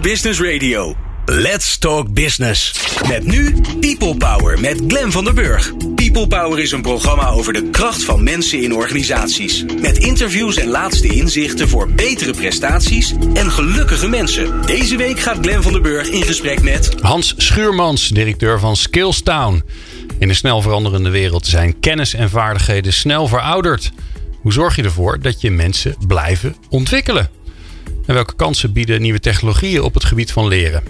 Business Radio. Let's Talk Business. Met nu People Power met Glen van der Burg. People Power is een programma over de kracht van mensen in organisaties. Met interviews en laatste inzichten voor betere prestaties en gelukkige mensen. Deze week gaat Glen van der Burg in gesprek met Hans Schuurmans, directeur van Skillstown. In een snel veranderende wereld zijn kennis en vaardigheden snel verouderd. Hoe zorg je ervoor dat je mensen blijven ontwikkelen? En welke kansen bieden nieuwe technologieën op het gebied van leren?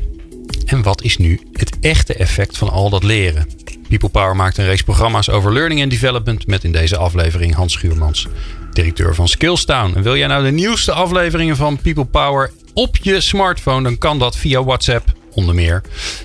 En wat is nu het echte effect van al dat leren? People Power maakt een reeks programma's over learning and development met in deze aflevering Hans Schuurmans, directeur van Skillstown. En wil jij nou de nieuwste afleveringen van People Power op je smartphone, dan kan dat via WhatsApp onder meer.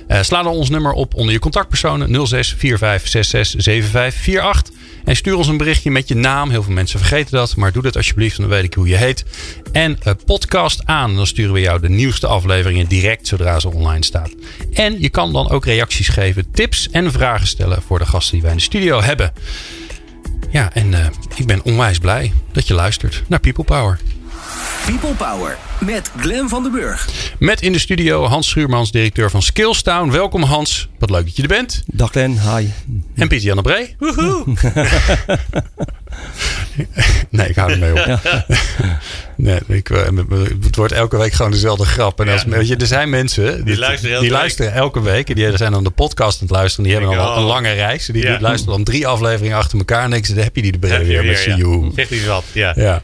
Uh, sla dan ons nummer op onder je contactpersonen 06 45 66 75 48. En stuur ons een berichtje met je naam. Heel veel mensen vergeten dat, maar doe dat alsjeblieft, dan weet ik hoe je heet. En uh, podcast aan. Dan sturen we jou de nieuwste afleveringen direct zodra ze online staan. En je kan dan ook reacties geven, tips en vragen stellen voor de gasten die wij in de studio hebben. Ja, en uh, ik ben onwijs blij dat je luistert naar People Power. People Power met Glen van den Burg. Met in de studio Hans Schuurmans, directeur van Skillstown. Welkom Hans, wat leuk dat je er bent. Dag Glen, hi. En Pieter Jan de Bree. Woehoe. nee, ik hou ermee op. Nee, ik, het wordt elke week gewoon dezelfde grap. En als, weet je, er zijn mensen die, die, luisteren, die luisteren, elke week. En die zijn dan de podcast aan het luisteren. Die hebben al een lange reis. Die, ja. die luisteren dan drie afleveringen achter elkaar. En dan heb je die de Bree weer met ja. Zegt hij wat, ja. ja.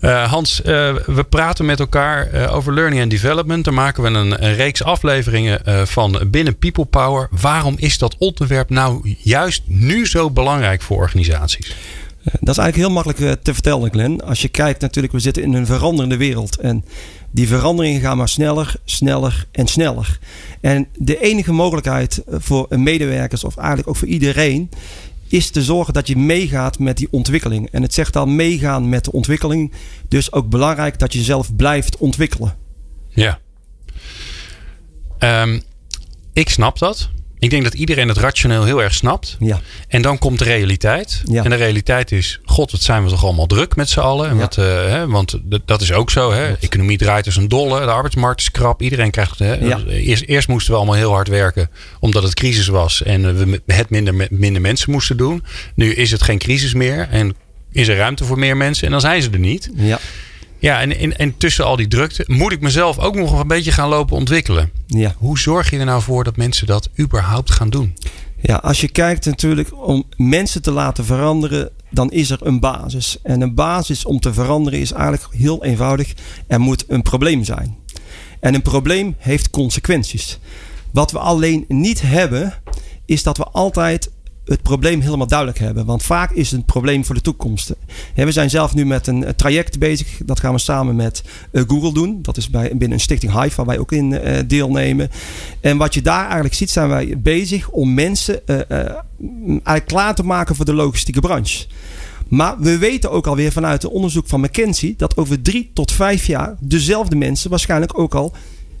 Uh, Hans, uh, we praten met elkaar uh, over learning and development. Daar maken we een, een reeks afleveringen van binnen People Power. Waarom is dat onderwerp nou juist nu zo belangrijk voor organisaties? Dat is eigenlijk heel makkelijk te vertellen, Glenn. Als je kijkt natuurlijk, we zitten in een veranderende wereld. En die veranderingen gaan maar sneller, sneller en sneller. En de enige mogelijkheid voor medewerkers, of eigenlijk ook voor iedereen, is te zorgen dat je meegaat met die ontwikkeling. En het zegt dan meegaan met de ontwikkeling. Dus ook belangrijk dat je jezelf blijft ontwikkelen. Ja. Um, ik snap dat. Ik denk dat iedereen het rationeel heel erg snapt. Ja. En dan komt de realiteit. Ja. En de realiteit is: God, wat zijn we toch allemaal druk met z'n allen? En Ja. wat, uh, hè, want dat is ook zo. Hè? Klopt. Economie draait als een dolle. De arbeidsmarkt is krap. Iedereen krijgt. Hè? Ja. Eerst, eerst moesten we allemaal heel hard werken. Omdat het crisis was. En we het minder, minder mensen moesten doen. Nu is het geen crisis meer. En is er ruimte voor meer mensen. En dan zijn ze er niet. Ja. Ja, en, en, en tussen al die drukte moet ik mezelf ook nog een beetje gaan lopen ontwikkelen. Ja. Hoe zorg je er nou voor dat mensen dat überhaupt gaan doen? Ja, als je kijkt natuurlijk om mensen te laten veranderen, dan is er een basis. En een basis om te veranderen is eigenlijk heel eenvoudig. Er moet een probleem zijn. En een probleem heeft consequenties. Wat we alleen niet hebben, is dat we altijd het probleem helemaal duidelijk hebben. Want vaak is het een probleem voor de toekomst. we zijn zelf nu met een traject bezig. Dat gaan we samen met uh, Google doen. Dat is bij, binnen een stichting Hive waar wij ook in uh, deelnemen. En wat je daar eigenlijk ziet, zijn wij bezig om mensen uh, eigenlijk klaar te maken voor de logistieke branche. Maar we weten ook alweer vanuit het onderzoek van McKinsey dat over drie tot vijf jaar dezelfde mensen waarschijnlijk ook al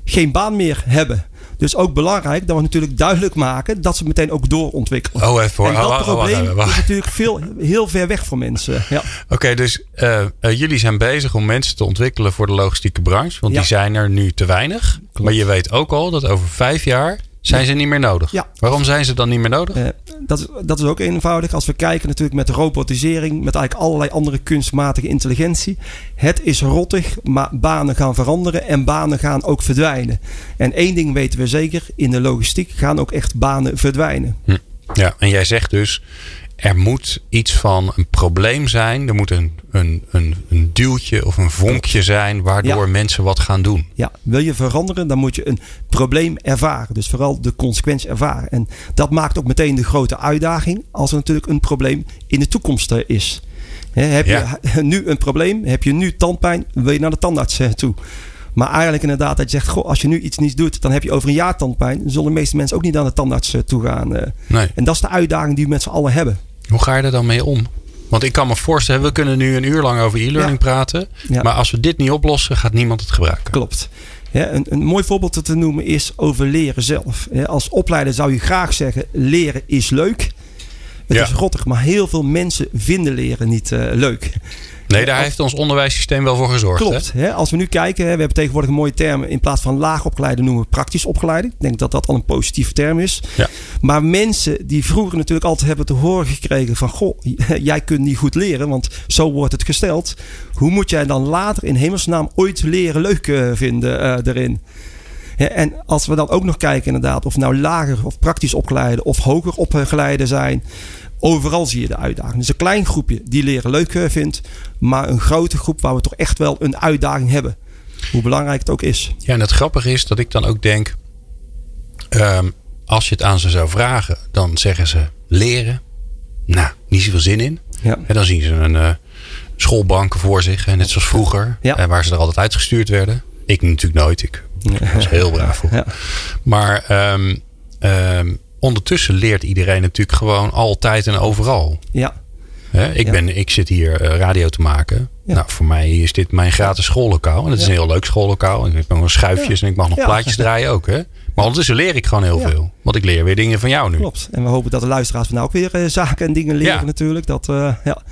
geen baan meer hebben. Dus ook belangrijk dat we natuurlijk duidelijk maken dat ze meteen ook doorontwikkelen. Oh, even voor. En dat oh, oh, probleem oh, oh, is natuurlijk veel, heel ver weg voor mensen. Ja. Oké, okay, dus uh, uh, jullie zijn bezig om mensen te ontwikkelen voor de logistieke branche. Want Ja. die zijn er nu te weinig. Maar je weet ook al dat over vijf jaar zijn ze niet meer nodig. Ja. Waarom zijn ze dan niet meer nodig? Uh, dat, is, dat is ook eenvoudig. Als we kijken natuurlijk met robotisering, met eigenlijk allerlei andere kunstmatige intelligentie. Het is rottig, maar banen gaan veranderen en banen gaan ook verdwijnen. En één ding weten we zeker, in de logistiek gaan ook echt banen verdwijnen. Hm. Ja, en jij zegt dus, er moet iets van een probleem zijn. Er moet een, een, een, een duwtje of een vonkje zijn waardoor Ja. mensen wat gaan doen. Ja, wil je veranderen, dan moet je een probleem ervaren. Dus vooral de consequentie ervaren. En dat maakt ook meteen de grote uitdaging als er natuurlijk een probleem in de toekomst is. Heb Ja. je nu een probleem, heb je nu tandpijn, wil je naar de tandarts eh, toe. Maar eigenlijk inderdaad, dat je zegt, goh, als je nu iets niet doet, dan heb je over een jaar tandpijn. Dan zullen de meeste mensen ook niet naar de tandarts eh, toe gaan. eh. Nee. En dat is de uitdaging die we met z'n allen hebben. Hoe ga je er dan mee om? Want ik kan me voorstellen, we kunnen nu een uur lang over e-learning praten. Ja. Maar als we dit niet oplossen, gaat niemand het gebruiken. Klopt. Ja, een, een mooi voorbeeld te noemen is over leren zelf. Als opleider zou je graag zeggen: leren is leuk. Het is rottig, maar heel veel mensen vinden leren niet eh, leuk. Nee, daar heeft ons onderwijssysteem wel voor gezorgd. Klopt. Hè? Als we nu kijken, we hebben tegenwoordig een mooie term. In plaats van laag opgeleide noemen we praktisch opgeleide. Ik denk dat dat al een positieve term is. Ja. Maar mensen die vroeger natuurlijk altijd hebben te horen gekregen van... Goh, jij kunt niet goed leren, want zo wordt het gesteld. Hoe moet jij dan later in hemelsnaam ooit leren leuk uh, vinden uh, erin? Ja, en als we dan ook nog kijken inderdaad of nou lager of praktisch opgeleide of hoger opgeleide zijn... Overal zie je de uitdaging. Dus een klein groepje die leren leuk eh, vindt, maar een grote groep waar we toch echt wel een uitdaging hebben. Hoe belangrijk het ook is. Ja, en het grappige is dat ik dan ook denk, um, als je het aan ze zou vragen, dan zeggen ze leren. Nou, niet zoveel zin in. Ja. En dan zien ze een uh, schoolbank voor zich, net zoals vroeger, Ja. uh, waar ze er altijd uitgestuurd werden. Ik natuurlijk nooit. Ik was heel braaf voor. Ja. Maar um, um, ondertussen leert iedereen natuurlijk gewoon altijd en overal. Ja. He, ik, Ja. ben, ik zit hier uh, radio te maken. Ja. Nou, voor mij is dit mijn gratis schoollokaal. En het is Ja. een heel leuk schoollokaal. En ik heb nog schuifjes en ik mag nog plaatjes draaien ook. Hè? Maar ondertussen leer ik gewoon heel veel. Want ik leer weer dingen van jou nu. Klopt. En we hopen dat de luisteraars van nou ook weer eh, zaken en dingen leren Ja. natuurlijk. Dat, eh, ja.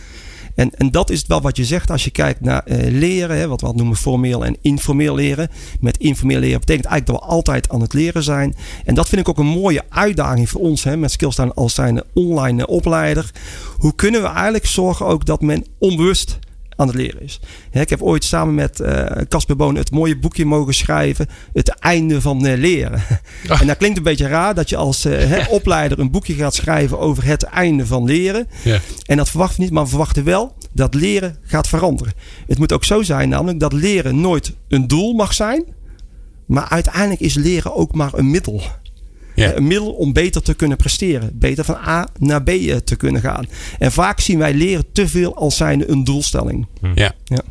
En, en dat is wel wat je zegt als je kijkt naar eh, leren. Hè, wat we noemen formeel en informeel leren. Met informeel leren betekent eigenlijk dat we altijd aan het leren zijn. En dat vind ik ook een mooie uitdaging voor ons. Hè, met Skillstaan als zijn online eh, opleider. Hoe kunnen we eigenlijk zorgen ook dat men onbewust aan het leren is. Hè, ik heb ooit samen met eh, Casper Boon het mooie boekje mogen schrijven. Het einde van eh, leren. Ah. En dat klinkt een beetje raar dat je als eh, opleider een boekje gaat schrijven over het einde van leren. Ja. En dat verwachten we niet, maar we verwachten wel dat leren gaat veranderen. Het moet ook zo zijn namelijk dat leren nooit een doel mag zijn. Maar uiteindelijk is leren ook maar een middel. Ja. Een middel om beter te kunnen presteren. Beter van A naar B eh, te kunnen gaan. En vaak zien wij leren te veel als zijnde een doelstelling. Ja. Ja.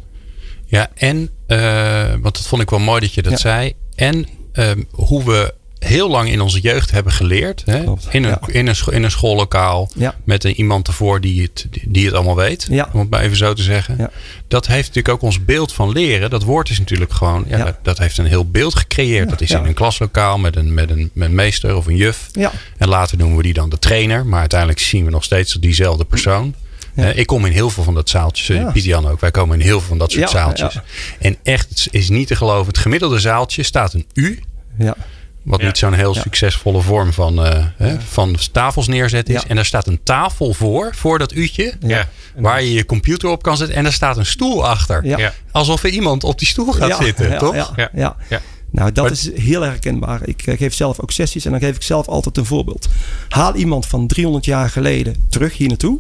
Ja, en, uh, want dat vond ik wel mooi dat je dat Ja. zei. En um, hoe we heel lang in onze jeugd hebben geleerd. Hè? Klopt, In, een, ja. in, een, in een schoollokaal. Ja. Met een, iemand ervoor die het, die het allemaal weet. Ja. Om het maar even zo te zeggen. Ja. Dat heeft natuurlijk ook ons beeld van leren. Dat woord is natuurlijk gewoon. Ja, Ja. Dat, dat heeft een heel beeld gecreëerd. Ja, Dat is ja. in een klaslokaal met een, met, een, met een meester of een juf. Ja. En later noemen we die dan de trainer. Maar uiteindelijk zien we nog steeds diezelfde persoon. Ja. Eh, ik kom in heel veel van dat zaaltjes. Ja. Pieter Jan ook. Wij komen in heel veel van dat soort Ja, zaaltjes. ja. En echt, het is niet te geloven. Het gemiddelde zaaltje staat een U. Wat Ja. niet zo'n heel Ja. succesvolle vorm van, eh, hè, van tafels neerzetten is. Ja. En daar staat een tafel voor, voor dat u'tje. Ja. Waar je je computer op kan zetten. En er staat een stoel achter. Ja. Ja. Alsof er iemand op die stoel gaat Ja, zitten, ja, toch? Ja, Ja. Nou, dat Maar- is heel herkenbaar. Ik eh, geef zelf ook sessies en dan geef ik zelf altijd een voorbeeld. Haal iemand van 300 jaar geleden terug hier naartoe.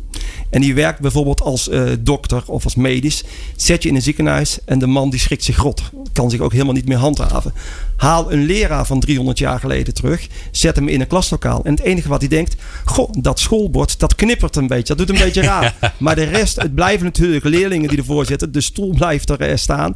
En die werkt bijvoorbeeld als eh, dokter of als medisch. Zet je in een ziekenhuis en de man die schrikt zich rot. Kan zich ook helemaal niet meer handhaven. Haal een leraar van 300 jaar geleden terug. Zet hem in een klaslokaal. En het enige wat hij denkt... Goh, dat schoolbord, dat knippert een beetje. Dat doet een beetje raar. Maar de rest, het blijven natuurlijk leerlingen die ervoor zitten. De stoel blijft er eh, staan.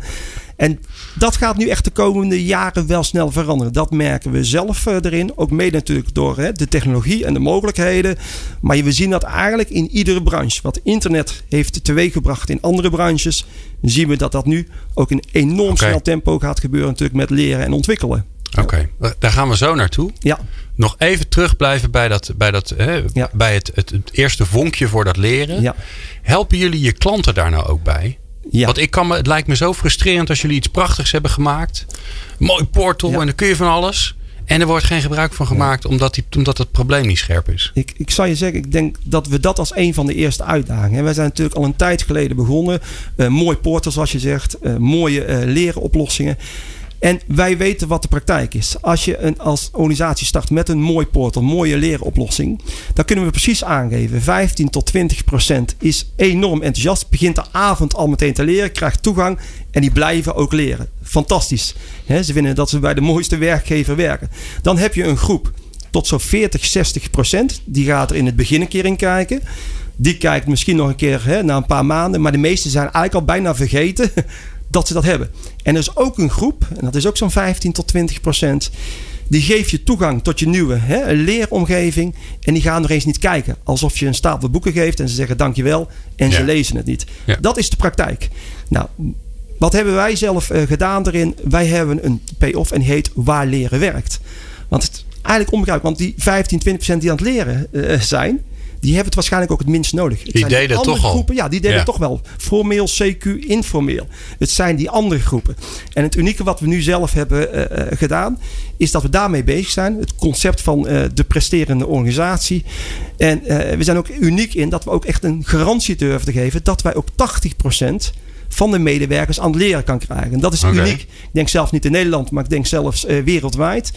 En dat gaat nu echt de komende jaren wel snel veranderen. Dat merken we zelf eh, erin. Ook mede natuurlijk door hè, de technologie en de mogelijkheden. Maar we zien dat eigenlijk in iedere branche. Wat internet heeft teweeggebracht in andere branches. Zien we dat dat nu ook in enorm snel tempo gaat gebeuren. Natuurlijk met leren en ontwikkelen. Oké, daar gaan we zo naartoe. Ja, Nog even terug blijven bij, dat, bij, dat, hè, Ja. bij het, het, het eerste vonkje voor dat leren. ja, Helpen jullie je klanten daar nou ook bij? Ja. Want ik kan me, het lijkt me zo frustrerend als jullie iets prachtigs hebben gemaakt. Mooi portal Ja. en dan kun je van alles. En er wordt geen gebruik van gemaakt omdat, die, omdat het probleem niet scherp is. Ik, ik zou je zeggen, ik denk dat we dat als een van de eerste uitdagingen. Wij zijn natuurlijk al een tijd geleden begonnen. Eh, mooi portal, zoals je zegt. eh, mooie eh lerenoplossingen. En wij weten wat de praktijk is. Als je een, als organisatie start met een mooi portal, mooie leeroplossing, dan kunnen we precies aangeven: 15 tot 20 procent is enorm enthousiast. Begint de avond al meteen te leren, krijgt toegang en die blijven ook leren. Fantastisch. Ze vinden dat ze bij de mooiste werkgever werken. Dan heb je een groep tot zo'n 40, 60 procent. Die gaat er in het begin een keer in kijken. Die kijkt misschien nog een keer hè, na een paar maanden. Maar de meesten zijn eigenlijk al bijna vergeten dat ze dat hebben. En er is ook een groep, en dat is ook zo'n 15 tot 20 procent. Die geeft je toegang tot je nieuwe hè, leeromgeving. En die gaan er eens niet kijken. Alsof je een stapel boeken geeft en ze zeggen dankjewel. En ze lezen het niet. Ja. Dat is de praktijk. Nou, wat hebben wij zelf eh, gedaan erin? Wij hebben een payoff en die heet Waar leren werkt. Want het eigenlijk onbegrijpelijk. Want die 15, 20 procent die aan het leren eh, zijn... die hebben het waarschijnlijk ook het minst nodig. Het die deden andere toch al. groepen, ja, die deden Ja. toch wel. Formeel, CQ, informeel. Het zijn die andere groepen. En het unieke wat we nu zelf hebben eh, eh, gedaan, is dat we daarmee bezig zijn. Het concept van eh, de presterende organisatie. En we zijn ook uniek in dat we ook echt een garantie durven te geven dat wij ook 80% van de medewerkers aan het leren kan krijgen. En dat is uniek. Ik denk zelfs niet in Nederland, maar ik denk zelfs wereldwijd.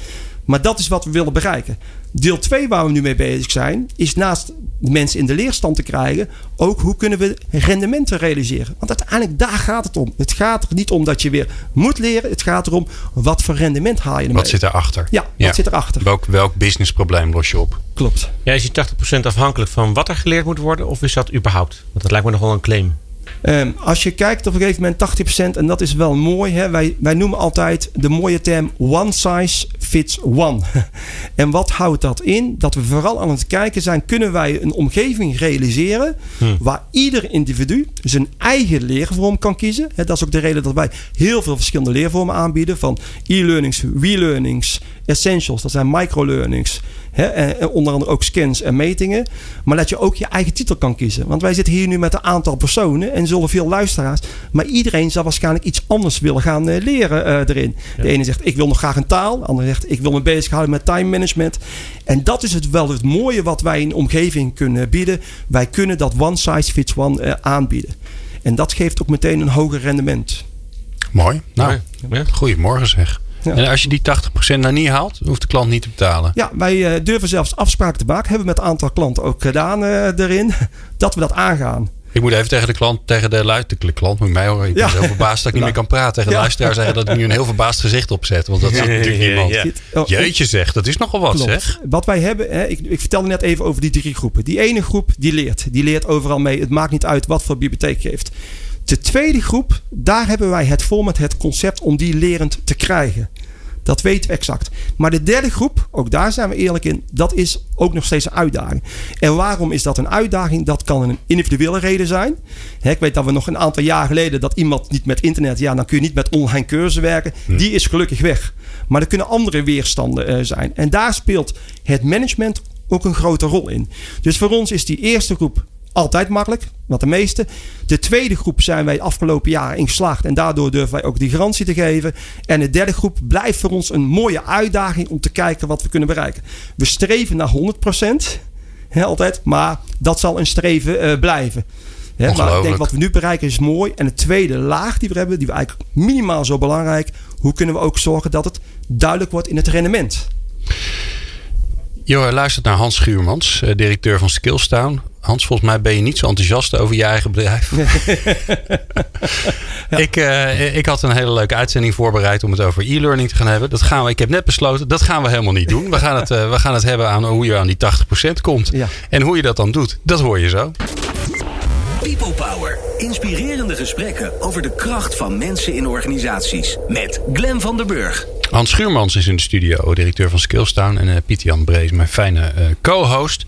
Maar dat is wat we willen bereiken. Deel 2 waar we nu mee bezig zijn, is naast de mensen in de leerstand te krijgen, ook hoe kunnen we rendementen realiseren. Want uiteindelijk daar gaat het om. Het gaat er niet om dat je weer moet leren. Het gaat erom wat voor rendement haal je ermee. Wat zit erachter? Ja, wat zit erachter? Welk, welk businessprobleem los je op? Klopt. Ja, is die 80% afhankelijk van wat er geleerd moet worden? Of is dat überhaupt? Want dat lijkt me nog wel een claim. Ehm, als je kijkt op een gegeven moment 80%, en dat is wel mooi. Hè? Wij, wij noemen altijd de mooie term one size fits one. en wat houdt dat in? Dat we vooral aan het kijken zijn, kunnen wij een omgeving realiseren waar ieder individu zijn eigen leervorm kan kiezen. Dat is ook de reden dat wij heel veel verschillende leervormen aanbieden. Van e-learnings, we-learnings, essentials, dat zijn microlearnings. Hè, en, en onder andere ook scans en metingen. Maar dat je ook je eigen titel kan kiezen. Want wij zitten hier nu met een aantal personen en zullen veel luisteraars. Maar iedereen zal waarschijnlijk iets anders willen gaan eh, leren eh, erin. De ene zegt ik wil nog graag een taal. De andere zegt ik wil me bezighouden met time management. En dat is het wel het mooie wat wij in de omgeving kunnen bieden. Wij kunnen dat one size fits one eh, aanbieden. En dat geeft ook meteen een hoger rendement. Mooi. Nou, Ja. goedemorgen zeg. Ja. En als je die 80% nou niet haalt, hoeft de klant niet te betalen. Ja, wij eh, durven zelfs afspraken te maken. Hebben we met een aantal klanten ook gedaan eh, erin. Dat we dat aangaan. Ik moet even tegen de klant, tegen de luister, de klant moet mij horen. Ik ben Ja. heel verbaasd dat ik niet meer kan praten. Tegen de Ja. luisteraar zeggen dat ik nu een heel verbaasd gezicht opzet. Want dat is natuurlijk niemand. oh, Jeetje zeg, dat is nogal wat Klopt. zeg. Wat wij hebben, hè, ik, ik vertelde net even over die drie groepen. Die ene groep die leert. Die leert overal mee. Het maakt niet uit wat voor bibliotheek je heeft. De tweede groep, daar hebben wij het format, het concept om die lerend te krijgen. Dat weten we exact. Maar de derde groep, ook daar zijn we eerlijk in, dat is ook nog steeds een uitdaging. En waarom is dat een uitdaging? Dat kan een individuele reden zijn. Hè, ik weet dat we nog een aantal jaar geleden dat iemand niet met internet, ja, dan kun je niet met online cursussen werken. Die is gelukkig weg. Maar er kunnen andere weerstanden eh, zijn. En daar speelt het management ook een grote rol in. Dus voor ons is die eerste groep altijd makkelijk, wat de meeste. De tweede groep zijn wij afgelopen jaren in geslaagd en daardoor durven wij ook die garantie te geven. En de derde groep blijft voor ons een mooie uitdaging om te kijken wat we kunnen bereiken. We streven naar 100%, hè, altijd, maar dat zal een streven eh, blijven. Hè, maar ik denk wat we nu bereiken is mooi. En de tweede laag die we hebben, die we eigenlijk minimaal zo belangrijk. Hoe kunnen we ook zorgen dat het duidelijk wordt in het rendement? Jo, luistert naar Hans Schuurmans, eh, directeur van Skillstown. Hans, volgens mij ben je niet zo enthousiast over je eigen bedrijf. ik, eh, ik had een hele leuke uitzending voorbereid om het over e-learning te gaan hebben. Dat gaan we, ik heb net besloten, dat gaan we helemaal niet doen. We gaan het, eh, we gaan het hebben aan hoe je aan die 80% komt. Ja. En hoe je dat dan doet, dat hoor je zo. People Power. Inspirerende gesprekken over de kracht van mensen in organisaties. Met Glen van der Burg. Hans Schuurmans is in de studio, directeur van Skillstown. En eh Pieter Jan Brees, mijn fijne eh, co-host.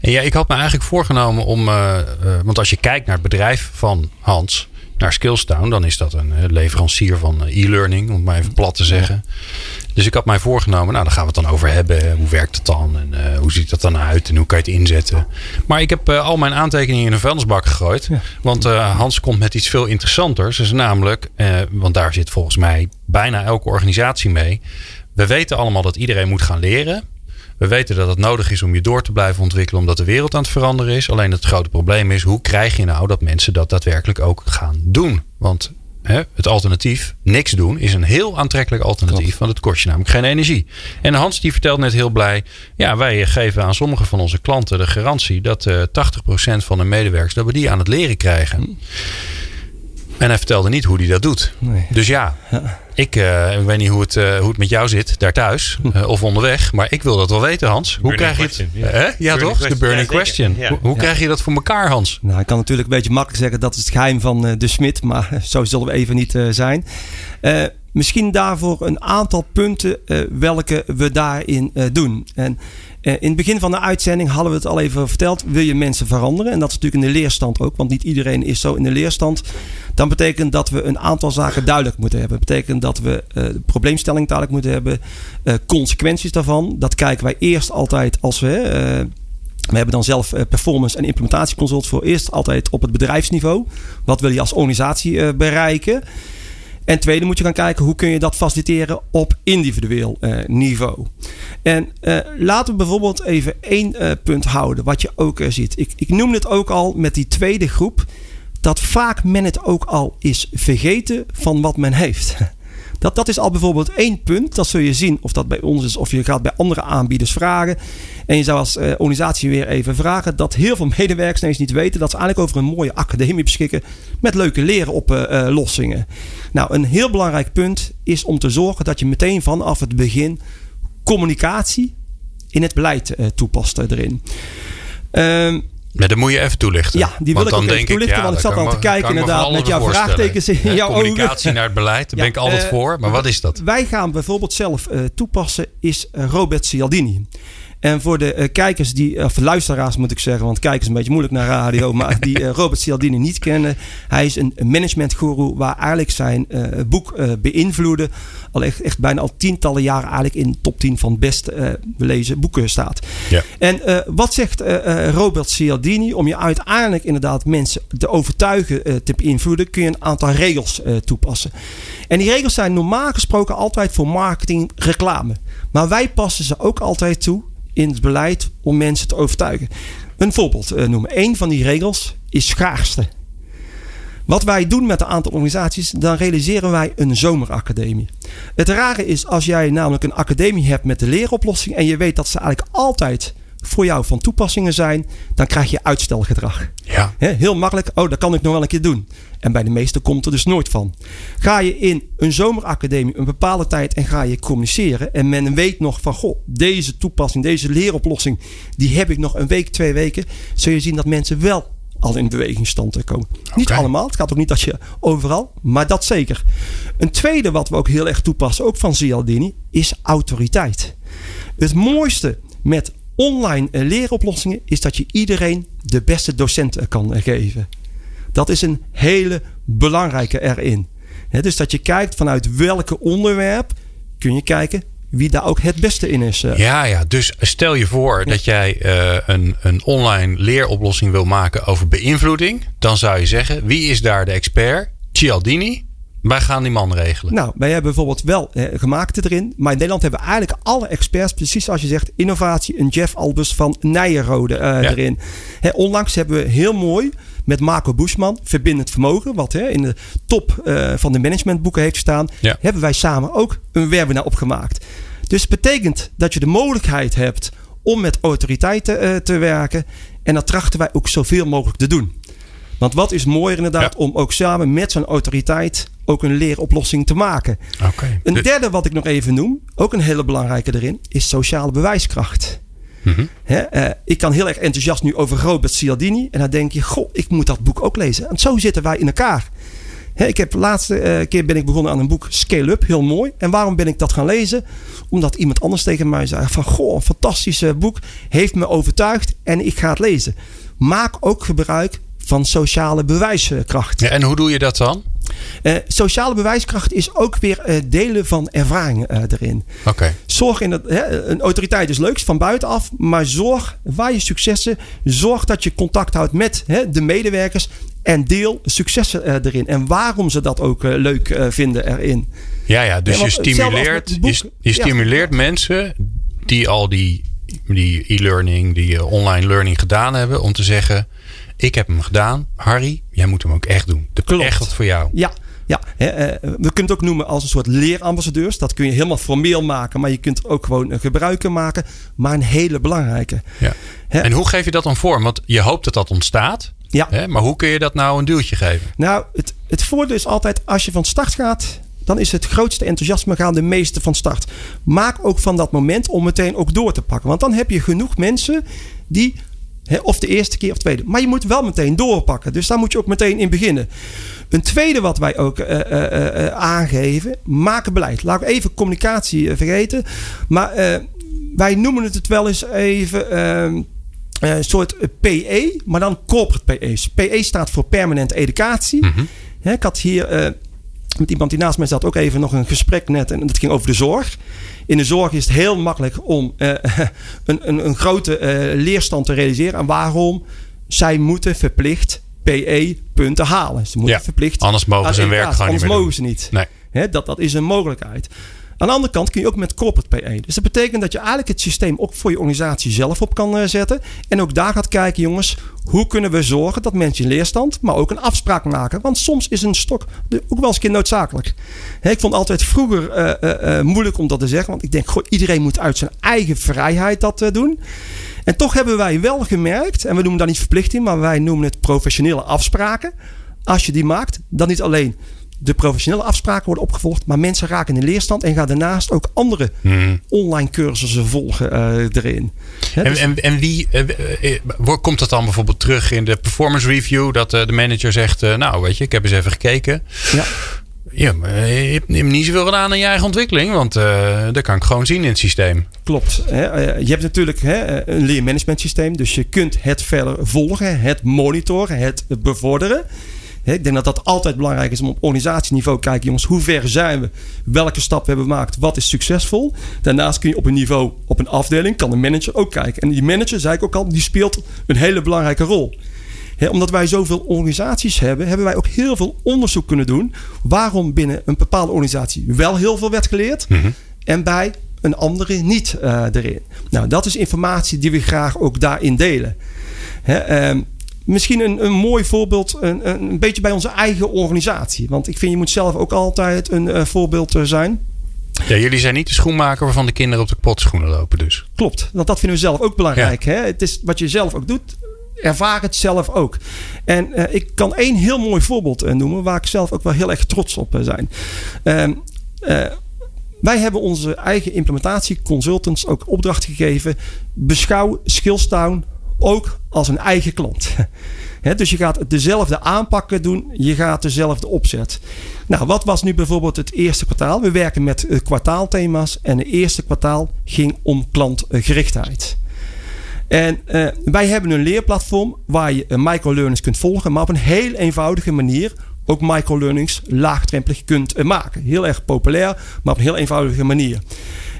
En ja, ik had me eigenlijk voorgenomen om... eh, want als je kijkt naar het bedrijf van Hans, naar Skillstown... dan is dat een leverancier van e-learning, om het maar even plat te zeggen. Dus ik had mij voorgenomen, nou, daar gaan we het dan over hebben. Hoe werkt het dan? En eh, hoe ziet dat dan uit? En hoe kan je het inzetten? Maar ik heb eh, al mijn aantekeningen in een vuilnisbak gegooid. Want eh, Hans komt met iets veel interessanters. Dus namelijk, eh, want daar zit volgens mij bijna elke organisatie mee. We weten allemaal dat iedereen moet gaan leren. We weten dat het nodig is om je door te blijven ontwikkelen, omdat de wereld aan het veranderen is. Alleen het grote probleem is, hoe krijg je nou dat mensen dat daadwerkelijk ook gaan doen? Want hè, het alternatief, niks doen, is een heel aantrekkelijk alternatief. Want het kost je namelijk geen energie. En Hans die vertelt net heel blij, ja, wij geven aan sommige van onze klanten de garantie dat eh 80% van de medewerkers, dat we die aan het leren krijgen. En hij vertelde niet hoe hij dat doet. Nee. Dus ja, ik, eh, ik weet niet hoe het, eh, hoe het met jou zit, daar thuis eh, of onderweg. Maar ik wil dat wel weten, Hans. Hoe Burning krijg je het? ja. Hè? Ja, Burning toch? De burning Ja, question. Ja. Hoe, hoe Ja. krijg je dat voor elkaar, Hans? Nou, ik kan natuurlijk een beetje makkelijk zeggen dat is het geheim van eh, de Smit, maar zo zullen we even niet eh, zijn. Eh, misschien daarvoor een aantal punten eh, welke we daarin eh, doen. En eh, in het begin van de uitzending hadden we het al even verteld. Wil je mensen veranderen? En dat is natuurlijk in de leerstand ook, want niet iedereen is zo in de leerstand. Dan betekent dat we een aantal zaken duidelijk moeten hebben. Dat betekent dat we eh, probleemstelling duidelijk moeten hebben. eh, consequenties daarvan. Dat kijken wij eerst altijd als we. eh, We hebben dan zelf performance en implementatieconsult voor eerst altijd op het bedrijfsniveau. Wat wil je als organisatie bereiken? En tweede moet je gaan kijken hoe kun je dat faciliteren op individueel niveau. En laten we bijvoorbeeld even één punt houden, wat je ook ziet. Ik, ik noemde het ook al met die tweede groep, dat vaak men het ook al is vergeten van wat men heeft. Dat, dat is al bijvoorbeeld één punt. Dat zul je zien of dat bij ons is of je gaat bij andere aanbieders vragen. En je zou als uh, organisatie weer even vragen dat heel veel medewerkers ineens niet weten dat ze eigenlijk over een mooie academie beschikken met leuke lerenoplossingen. Uh, nou, een heel belangrijk punt is om te zorgen dat je meteen vanaf het begin communicatie in het beleid uh, toepast erin. Um, maar dat moet je even toelichten. Ja, die wil ik ook even toelichten. want ik zat al te kijken inderdaad met jouw vraagtekens in jouw Communicatie naar het beleid, daar ben ik altijd voor. Maar wat is dat? Wij gaan bijvoorbeeld zelf uh, toepassen, is Robert Cialdini. En voor de uh, kijkers die, of luisteraars moet ik zeggen, want kijkers is een beetje moeilijk naar radio, maar die uh, Robert Cialdini niet kennen. Hij is een managementguru waar eigenlijk zijn uh, boek beïnvloeden al echt, echt, bijna al tientallen jaren eigenlijk in top 10 van best belezen boeken staat. Ja. En wat zegt Robert Cialdini? Om je uiteindelijk inderdaad mensen te overtuigen te beïnvloeden, kun je een aantal regels toepassen. En die regels zijn normaal gesproken altijd voor marketing, reclame. Maar wij passen ze ook altijd toe in het beleid om mensen te overtuigen. Een voorbeeld uh, noemen. Een van die regels is schaarste. Wat wij doen met een aantal organisaties, dan realiseren wij een zomeracademie. Het rare is als jij namelijk een academie hebt met de leeroplossing en je weet dat ze eigenlijk altijd voor jou van toepassingen zijn, dan krijg je uitstelgedrag. Ja. heel makkelijk, oh, dat kan ik nog wel een keer doen. En bij de meesten komt er dus nooit van. Ga je in een zomeracademie een bepaalde tijd en ga je communiceren. En men weet nog van, goh, deze toepassing, deze leeroplossing, die heb ik nog een week, twee weken. Zul je zien dat mensen wel al in bewegingstand komen. Niet allemaal, het gaat ook niet dat je overal, maar dat zeker. Een tweede wat we ook heel erg toepassen, ook van Zialdini, is autoriteit. Het mooiste met online leeroplossingen is dat je iedereen de beste docenten kan geven. Dat is een hele belangrijke erin. dus dat je kijkt vanuit welke onderwerp kun je kijken wie daar ook het beste in is. Eh. Ja, ja. Dus stel je voor dat jij uh, een, een online leeroplossing wil maken over beïnvloeding. Dan zou je zeggen, wie is daar de expert? Cialdini. Wij gaan die man regelen. Nou, wij hebben bijvoorbeeld wel eh, gemaakte erin. Maar in Nederland hebben we eigenlijk alle experts, precies zoals je zegt, innovatie. Een Jeff Albus van Nijenrode uh, erin. Hè, onlangs hebben we heel mooi met Marco Buschman, Verbindend Vermogen, wat hè, in de top uh, van de managementboeken heeft staan, ja. hebben wij samen ook een webinar opgemaakt. Dus het betekent dat je de mogelijkheid hebt om met autoriteiten uh, te werken. En dat trachten wij ook zoveel mogelijk te doen. Want wat is mooier inderdaad ja. om ook samen met zo'n autoriteit ook een leeroplossing te maken. Okay. Een derde wat ik nog even noem, ook een hele belangrijke erin, is sociale bewijskracht. Mm uh, ik kan heel erg enthousiast nu over Robert Cialdini. En dan denk je, goh, ik moet dat boek ook lezen. En zo zitten wij in elkaar. He, ik heb de laatste uh, keer ben ik begonnen aan een boek Scale Up, heel mooi. En waarom ben ik dat gaan lezen? Omdat iemand anders tegen mij zei van, goh, een fantastisch boek. Heeft me overtuigd en ik ga het lezen. Maak ook gebruik van sociale bewijskracht. Ja, en hoe doe je dat dan? Uh, sociale bewijskracht is ook weer uh, delen van ervaringen uh, erin. Okay. Zorg in dat hè, een autoriteit is leuk van buitenaf, maar zorg waar je successen, zorg dat je contact houdt met hè, de medewerkers en deel successen erin en waarom ze dat ook leuk vinden erin. Ja, ja dus je stimuleert, boek, je, je, stimuleert mensen die al die die e-learning, die online learning gedaan hebben, om te zeggen ik heb hem gedaan. Harry, jij moet hem ook echt doen. De Klopt. echt wat voor jou. Ja, ja, hè, eh, we kunnen het ook noemen als een soort leerambassadeurs. Dat kun je helemaal formeel maken, maar je kunt ook gewoon een gebruiker maken. Maar een hele belangrijke. Ja. Hè? En hoe geef je dat dan vorm? Want je hoopt dat dat ontstaat. Ja. Hè? Maar hoe kun je dat nou een duwtje geven? Nou, het, het voordeel is altijd als je van start gaat, dan is het grootste enthousiasme gaan de meeste van start. Maak ook van dat moment om meteen ook door te pakken. Want dan heb je genoeg mensen die of de eerste keer of tweede. Maar je moet wel meteen doorpakken. Dus daar moet je ook meteen in beginnen. Een tweede wat wij ook uh, uh, uh, aangeven. Maken beleid. Laat ik even communicatie vergeten. Maar wij noemen het wel eens even... Ehm, een soort PE, maar dan corporate PE's. PE staat voor permanente educatie. Mm -hmm. ik had hier met iemand die naast mij zat ook even nog een gesprek net. En dat ging over de zorg. In de zorg is het heel makkelijk om uh, een, een, een, grote uh, leerstand te realiseren. En waarom? Zij moeten verplicht PE-punten halen. Ze moeten Ja, verplicht. anders mogen ze hun werk gewoon niet Anders mogen ze niet. Nee. Dat, dat is een mogelijkheid. Aan de andere kant kun je ook met corporate PE. Dus dat betekent dat je eigenlijk het systeem ook voor je organisatie zelf op kan eh, zetten. En ook daar gaat kijken, jongens, hoe kunnen we zorgen dat mensen in leerstand, maar ook een afspraak maken. Want soms is een stok ook wel eens een keer noodzakelijk. Ik vond altijd vroeger eh, eh, moeilijk om dat te zeggen. Want ik denk, goh, iedereen moet uit zijn eigen vrijheid dat doen. En toch hebben wij wel gemerkt, en we noemen dat niet verplichting, maar wij noemen het professionele afspraken. Als je die maakt, dan niet alleen de professionele afspraken worden opgevolgd, maar mensen raken in de leerstand en gaan daarnaast ook andere Mhm. online cursussen volgen eh, erin. En, dus- en, en wie eh, komt dat dan bijvoorbeeld terug in de performance review? Dat de manager zegt: Nou, weet je, ik heb eens even gekeken. ja. Ja, maar je hebt niet zoveel gedaan aan je eigen ontwikkeling, want eh dat kan ik gewoon zien in het systeem. Klopt. Hè. Je hebt natuurlijk hè, een leermanagement systeem. Dus je kunt het verder volgen, het monitoren, het bevorderen. Ik denk dat dat altijd belangrijk is om op organisatieniveau te kijken. Jongens, hoe ver zijn we? Welke stappen hebben we gemaakt? Wat is succesvol? Daarnaast kun je op een niveau, op een afdeling, kan een manager ook kijken. En die manager, zei ik ook al, die speelt een hele belangrijke rol. Omdat wij zoveel organisaties hebben, hebben wij ook heel veel onderzoek kunnen doen. Waarom binnen een bepaalde organisatie wel heel veel werd geleerd en bij een andere niet eh, erin. Nou, dat is informatie die we graag ook daarin delen. Ehm, misschien een, een mooi voorbeeld, een, een, beetje bij onze eigen organisatie. Want ik vind je moet zelf ook altijd een eh, voorbeeld eh, zijn. Ja, jullie zijn niet de schoenmaker waarvan de kinderen op de potschoenen lopen, dus. Klopt, want dat vinden we zelf ook belangrijk. Hè? Het is wat je zelf ook doet. Ervaar het zelf ook. En eh, ik kan één heel mooi voorbeeld noemen waar ik zelf ook wel heel erg trots op zijn. Ehm, eh, wij hebben onze eigen implementatieconsultants ook opdracht gegeven. Beschouw Skillstown ook als een eigen klant. Hè, dus je gaat dezelfde aanpakken doen, je gaat dezelfde opzet. Nou, wat was nu bijvoorbeeld het eerste kwartaal? We werken met eh, kwartaalthema's en het eerste kwartaal ging om klantgerichtheid. En eh, wij hebben een leerplatform waar je eh, microlearnings kunt volgen, maar op een heel eenvoudige manier ook microlearnings laagdrempelig kunt maken. Heel erg populair, maar op een heel eenvoudige manier.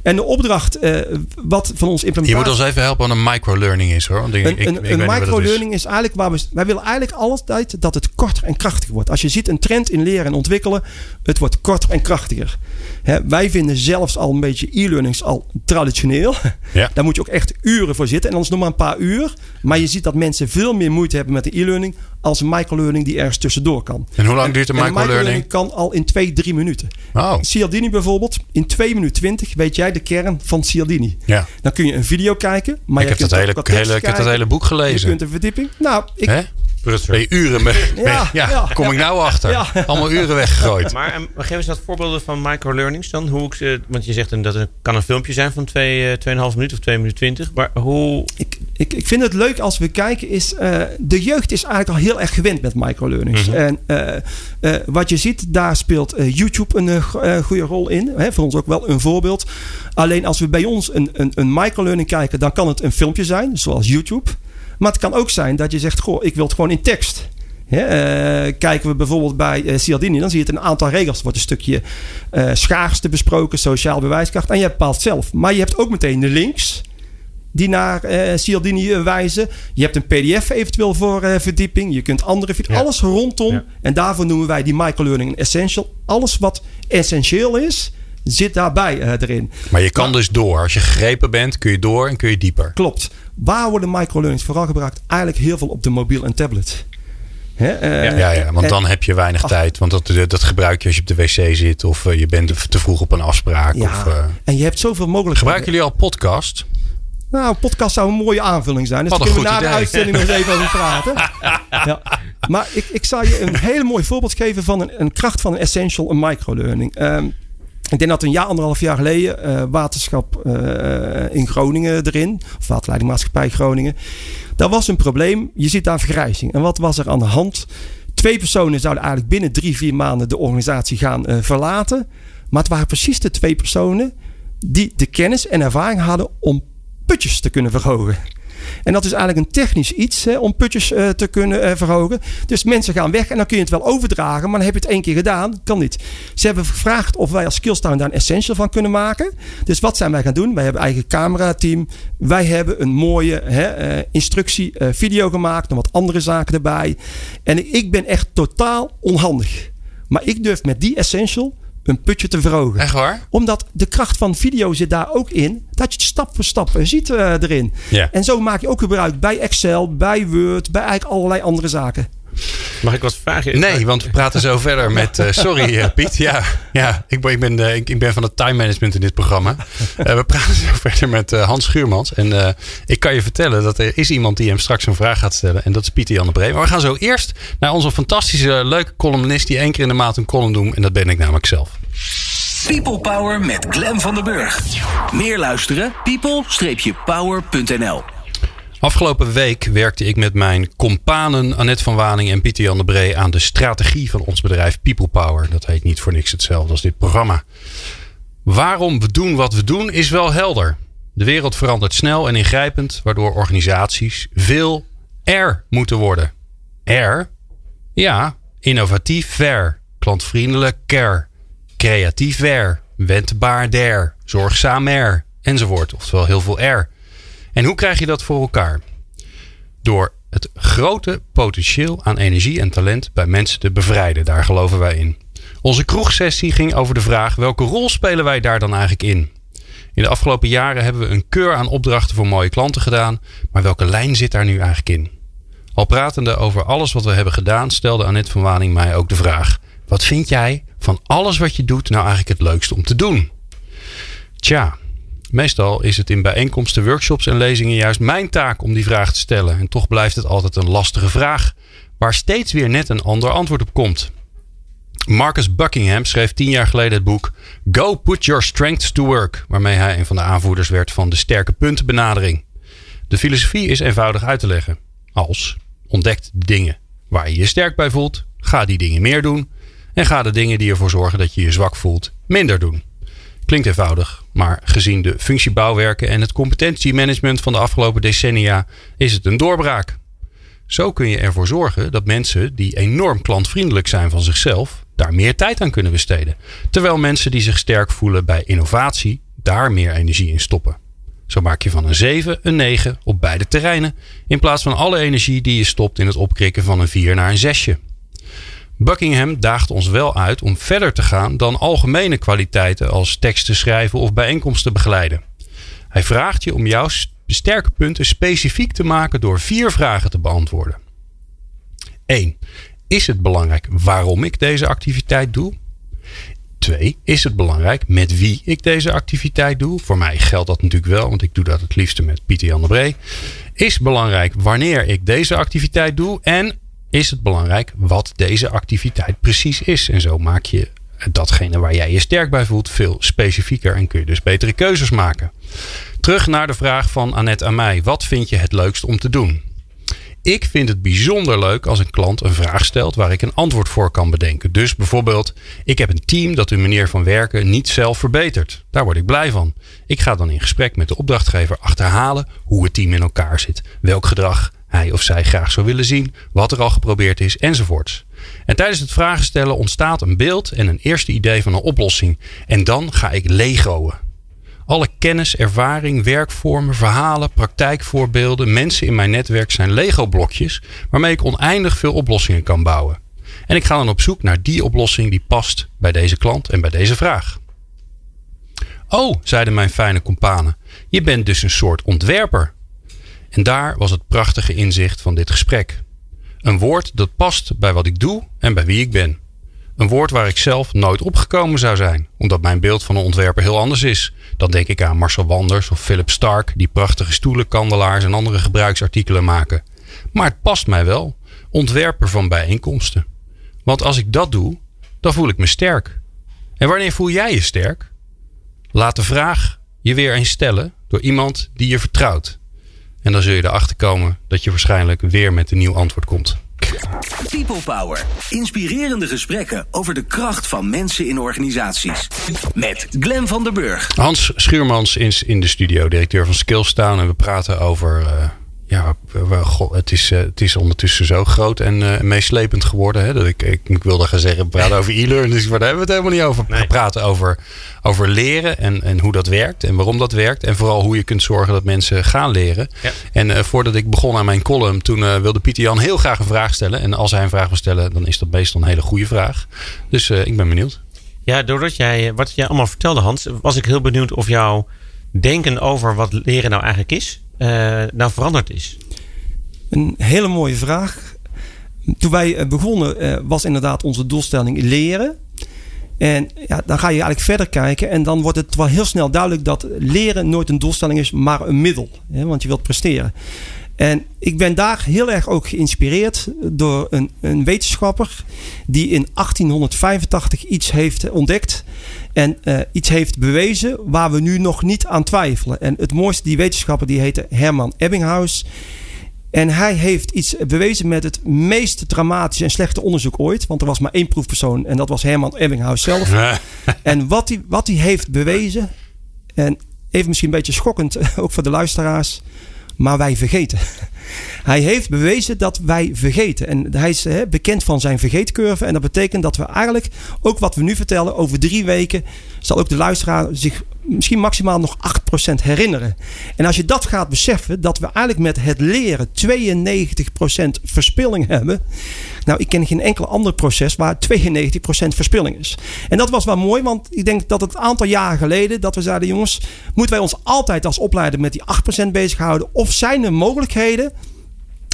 En de opdracht, eh, wat van ons Je implementatie... moet ons even helpen wat een microlearning is hoor. Want ik, Een, een, een is. microlearning is. eigenlijk waar we. Wij willen eigenlijk altijd dat het korter en krachtiger wordt. Als je ziet een trend in leren en ontwikkelen, het wordt korter en krachtiger. Hè, wij vinden zelfs al een beetje e-learnings al traditioneel. Ja. Daar moet je ook echt uren voor zitten. En anders nog maar een paar uur. Maar je ziet dat mensen veel meer moeite hebben met de e-learning als een microlearning die ergens tussendoor kan. En hoe lang duurt een En microlearning? kan al in twee, drie minuten. Oh, Cialdini bijvoorbeeld, in 2 minuten 20 weet jij de kern van Cialdini. ja. Dan kun je een video kijken. Maar Ik je heb, dat hele, hele, ik heb dat hele boek Je gelezen. kunt een verdieping. Nou, ik, Ben je uren mee? Ja, ja, ja, kom ik nou achter? Ja. Allemaal uren weggegooid. Maar en, geef eens wat voorbeelden van microlearnings dan. Hoe ik ze, want je zegt een- dat het kan een filmpje zijn van 2, 2,5 minuten of 2 minuten 20. Maar hoe. ik, ik, ik vind het leuk als we kijken is... eh, de jeugd is eigenlijk al heel erg gewend met microlearnings. Mhm. En eh, eh, wat je ziet, daar speelt eh, YouTube een eh, go- eh, goede rol in. Hè, voor ons ook wel een voorbeeld. Alleen als we bij ons een, een, een microlearning kijken... dan kan het een filmpje zijn, zoals YouTube. Maar het kan ook zijn dat je zegt... Goh, ik wil het gewoon in tekst. Hè, eh, kijken we bijvoorbeeld bij eh, Cialdini, dan zie je het een aantal regels. Er wordt een stukje eh, schaarste besproken, sociaal bewijskracht. En je bepaalt zelf. Maar je hebt ook meteen de links die naar eh Cialdini wijzen. Je hebt een pdf eventueel voor eh, verdieping. Je kunt andere... Ja. Alles rondom. Ja. En daarvoor noemen wij die microlearning een essential. Alles wat essentieel is, zit daarbij eh, erin. Maar je kan dus door. Als je gegrepen bent, kun je door en kun je dieper. Klopt. Waar worden microlearnings vooral gebruikt? Eigenlijk heel veel op de mobiel en tablet. Hè, eh, Ja, ja, want en- dan heb je weinig Ach. tijd. Want dat, dat gebruik je als je op de wc zit. Of eh, je bent te vroeg op een afspraak. Ja, Of, eh, en je hebt zoveel mogelijkheden. gebruiken jullie al podcast? Nou, een podcast zou een mooie aanvulling zijn. Dus Wat daar kunnen we na de uitzending nog eens even over praten. ja. Maar ik, ik zal je een hele mooi voorbeeld geven van een, een kracht van een essential, een microlearning. Ehm ik denk dat een jaar, anderhalf jaar geleden, eh, waterschap eh, in Groningen erin, of waterleidingmaatschappij Groningen. Daar was een probleem. Je ziet daar vergrijzing. En wat was er aan de hand? Twee personen zouden eigenlijk binnen drie, vier maanden de organisatie gaan eh, verlaten. Maar het waren precies de twee personen die de kennis en ervaring hadden om putjes te kunnen verhogen. En dat is eigenlijk een technisch iets hè, om putjes uh, te kunnen uh, verhogen. Dus mensen gaan weg en dan kun je het wel overdragen. Maar dan heb je het één keer gedaan. Kan niet. Ze hebben gevraagd of wij als Skillstown daar een essential van kunnen maken. Dus wat zijn wij gaan doen? Wij hebben eigen camerateam. Wij hebben een mooie hè, uh, instructie video gemaakt. En wat andere zaken erbij. En ik ben echt totaal onhandig. Maar ik durf met die essential een putje te verhogen. Echt waar? Omdat de kracht van video zit daar ook in. Dat je het stap voor stap ziet uh, erin. Ja. En zo maak je ook gebruik bij Excel, bij Word, bij eigenlijk allerlei andere zaken. Mag ik wat vragen? Nee, want we praten zo verder met. Uh, sorry, uh, Piet. Ja, ja ik, ben, ik, ben, uh, ik, ik, ben van het time management in dit programma. we praten zo verder met Hans Schuurmans. En ik kan je vertellen dat er is iemand die hem straks een vraag gaat stellen. En dat is Pieter Jan de Bree. Maar we gaan zo eerst naar onze fantastische, leuke columnist. die één keer in de maand een column doet. En dat ben ik namelijk zelf. People Power met Glen van den Burg. Meer luisteren? people-power.nl Afgelopen week werkte ik met mijn companen Annette van Waning en Pieter Jan de Bree aan de strategie van ons bedrijf People Power. Dat heet niet voor niks hetzelfde als dit programma. Waarom we doen wat we doen is wel helder. De wereld verandert snel en ingrijpend, waardoor organisaties veel R moeten worden. R? Ja, innovatief ver, klantvriendelijk care, creatief ver, wendbaar der, zorgzaam er, enzovoort. Oftewel heel veel R. En hoe krijg je dat voor elkaar? Door het grote potentieel aan energie en talent bij mensen te bevrijden. Daar geloven wij in. Onze kroegsessie ging over de vraag welke rol spelen wij daar dan eigenlijk in? In de afgelopen jaren hebben we een keur aan opdrachten voor mooie klanten gedaan, maar welke lijn zit daar nu eigenlijk in? Al pratende over alles wat we hebben gedaan, stelde Annette van Waning mij ook de vraag: wat vind jij van alles wat je doet nou eigenlijk het leukste om te doen? Tja, Meestal is het in bijeenkomsten, workshops en lezingen juist mijn taak om die vraag te stellen. En toch blijft het altijd een lastige vraag, waar steeds weer net een ander antwoord op komt. Marcus Buckingham schreef tien jaar geleden het boek Go Put Your Strengths to Work, waarmee hij een van de aanvoerders werd van de sterke punten benadering. De filosofie is eenvoudig uit te leggen. Als ontdekt de dingen waar je je sterk bij voelt, ga die dingen meer doen en ga de dingen die ervoor zorgen dat je je zwak voelt minder doen. Klinkt eenvoudig, maar gezien de functiebouwwerken en het competentiemanagement van de afgelopen decennia is het een doorbraak. Zo kun je ervoor zorgen dat mensen die enorm klantvriendelijk zijn van zichzelf, daar meer tijd aan kunnen besteden. Terwijl mensen die zich sterk voelen bij innovatie, daar meer energie in stoppen. Zo maak je van een 7 een 9 op beide terreinen, in plaats van alle energie die je stopt in het opkrikken van een 4 naar een 6. Buckingham daagt ons wel uit om verder te gaan dan algemene kwaliteiten als teksten schrijven of bijeenkomsten begeleiden. Hij vraagt je om jouw sterke punten specifiek te maken door vier vragen te beantwoorden. 1. Is het belangrijk waarom ik deze activiteit doe? 2. Is het belangrijk met wie ik deze activiteit doe? Voor mij geldt dat natuurlijk wel, want ik doe dat het liefste met Pieter Jan de Bree. Is belangrijk wanneer ik deze activiteit doe? En is het belangrijk wat deze activiteit precies is. En zo maak je datgene waar jij je sterk bij voelt veel specifieker en kun je dus betere keuzes maken. Terug naar de vraag van Annette aan mij. Wat vind je het leukst om te doen? Ik vind het bijzonder leuk als een klant een vraag stelt waar ik een antwoord voor kan bedenken. Dus bijvoorbeeld, ik heb een team dat een manier van werken niet zelf verbetert. Daar word ik blij van. Ik ga dan in gesprek met de opdrachtgever achterhalen hoe het team in elkaar zit. Welk gedrag hij of zij graag zou willen zien, wat er al geprobeerd is enzovoorts. En tijdens het vragen stellen ontstaat een beeld en een eerste idee van een oplossing. En dan ga ik legoen. Alle kennis, ervaring, werkvormen, verhalen, praktijkvoorbeelden, mensen in mijn netwerk zijn Lego-blokjes waarmee ik oneindig veel oplossingen kan bouwen. En ik ga dan op zoek naar die oplossing die past bij deze klant en bij deze vraag. Oh, zeiden mijn fijne companen, je bent dus een soort ontwerper. En daar was het prachtige inzicht van dit gesprek. Een woord dat past bij wat ik doe en bij wie ik ben. Een woord waar ik zelf nooit opgekomen zou zijn, omdat mijn beeld van een ontwerper heel anders is. Dan denk ik aan Marcel Wanders of Philip Stark, die prachtige stoelen, kandelaars en andere gebruiksartikelen maken. Maar het past mij wel, ontwerper van bijeenkomsten. Want als ik dat doe, dan voel ik me sterk. En wanneer voel jij je sterk? Laat de vraag je weer eens stellen door iemand die je vertrouwt. En dan zul je erachter komen dat je waarschijnlijk weer met een nieuw antwoord komt. People Power. Inspirerende gesprekken over de kracht van mensen in organisaties. Met Glen van der Burg. Hans Schuurmans is in de studio, directeur van Skillstown. En we praten over uh, ja, het, is, het is ondertussen zo groot en meeslepend geworden. Hè, dat ik, ik, ik wilde gaan zeggen, praten over e-learning, maar daar hebben we het helemaal niet over. Nee. We praten over, over leren en, en hoe dat werkt en waarom dat werkt. En vooral hoe je kunt zorgen dat mensen gaan leren. Ja. En voordat ik begon aan mijn column, toen wilde Pieter Jan heel graag een vraag stellen. En als hij een vraag wil stellen, dan is dat meestal een hele goede vraag. Dus ik ben benieuwd. Ja, doordat jij, wat jij allemaal vertelde Hans, was ik heel benieuwd of jouw denken over wat leren nou eigenlijk is, nou veranderd is. Een hele mooie vraag. Toen wij eh, begonnen uh, was inderdaad onze doelstelling leren. En ja, dan ga je eigenlijk verder kijken en dan wordt het wel heel snel duidelijk dat leren nooit een doelstelling is, maar een middel. Hè, want je wilt presteren. En ik ben daar heel erg ook geïnspireerd door een, een wetenschapper die in 1885 iets heeft ontdekt en uh, iets heeft bewezen waar we nu nog niet aan twijfelen. En het mooiste, die wetenschapper die heette Herman Ebbinghaus. En hij heeft iets bewezen met het meest dramatische en slechte onderzoek ooit. Want er was maar één proefpersoon en dat was Herman Ebbinghaus zelf. en wat hij, wat hij heeft bewezen, en even misschien een beetje schokkend ook voor de luisteraars maar wij vergeten. Hij heeft bewezen dat wij vergeten. En hij is hè, bekend van zijn vergeetcurve. En dat betekent dat we eigenlijk ook wat we nu vertellen over drie weken. zal ook de luisteraar zich misschien maximaal nog 8% herinneren. En als je dat gaat beseffen, dat we eigenlijk met het leren 92% verspilling hebben. Nou, ik ken geen enkel ander proces waar 92% verspilling is. En dat was wel mooi, want ik denk dat het aantal jaren geleden dat we zeiden: jongens, moeten wij ons altijd als opleider met die 8% bezighouden? Of zijn er mogelijkheden?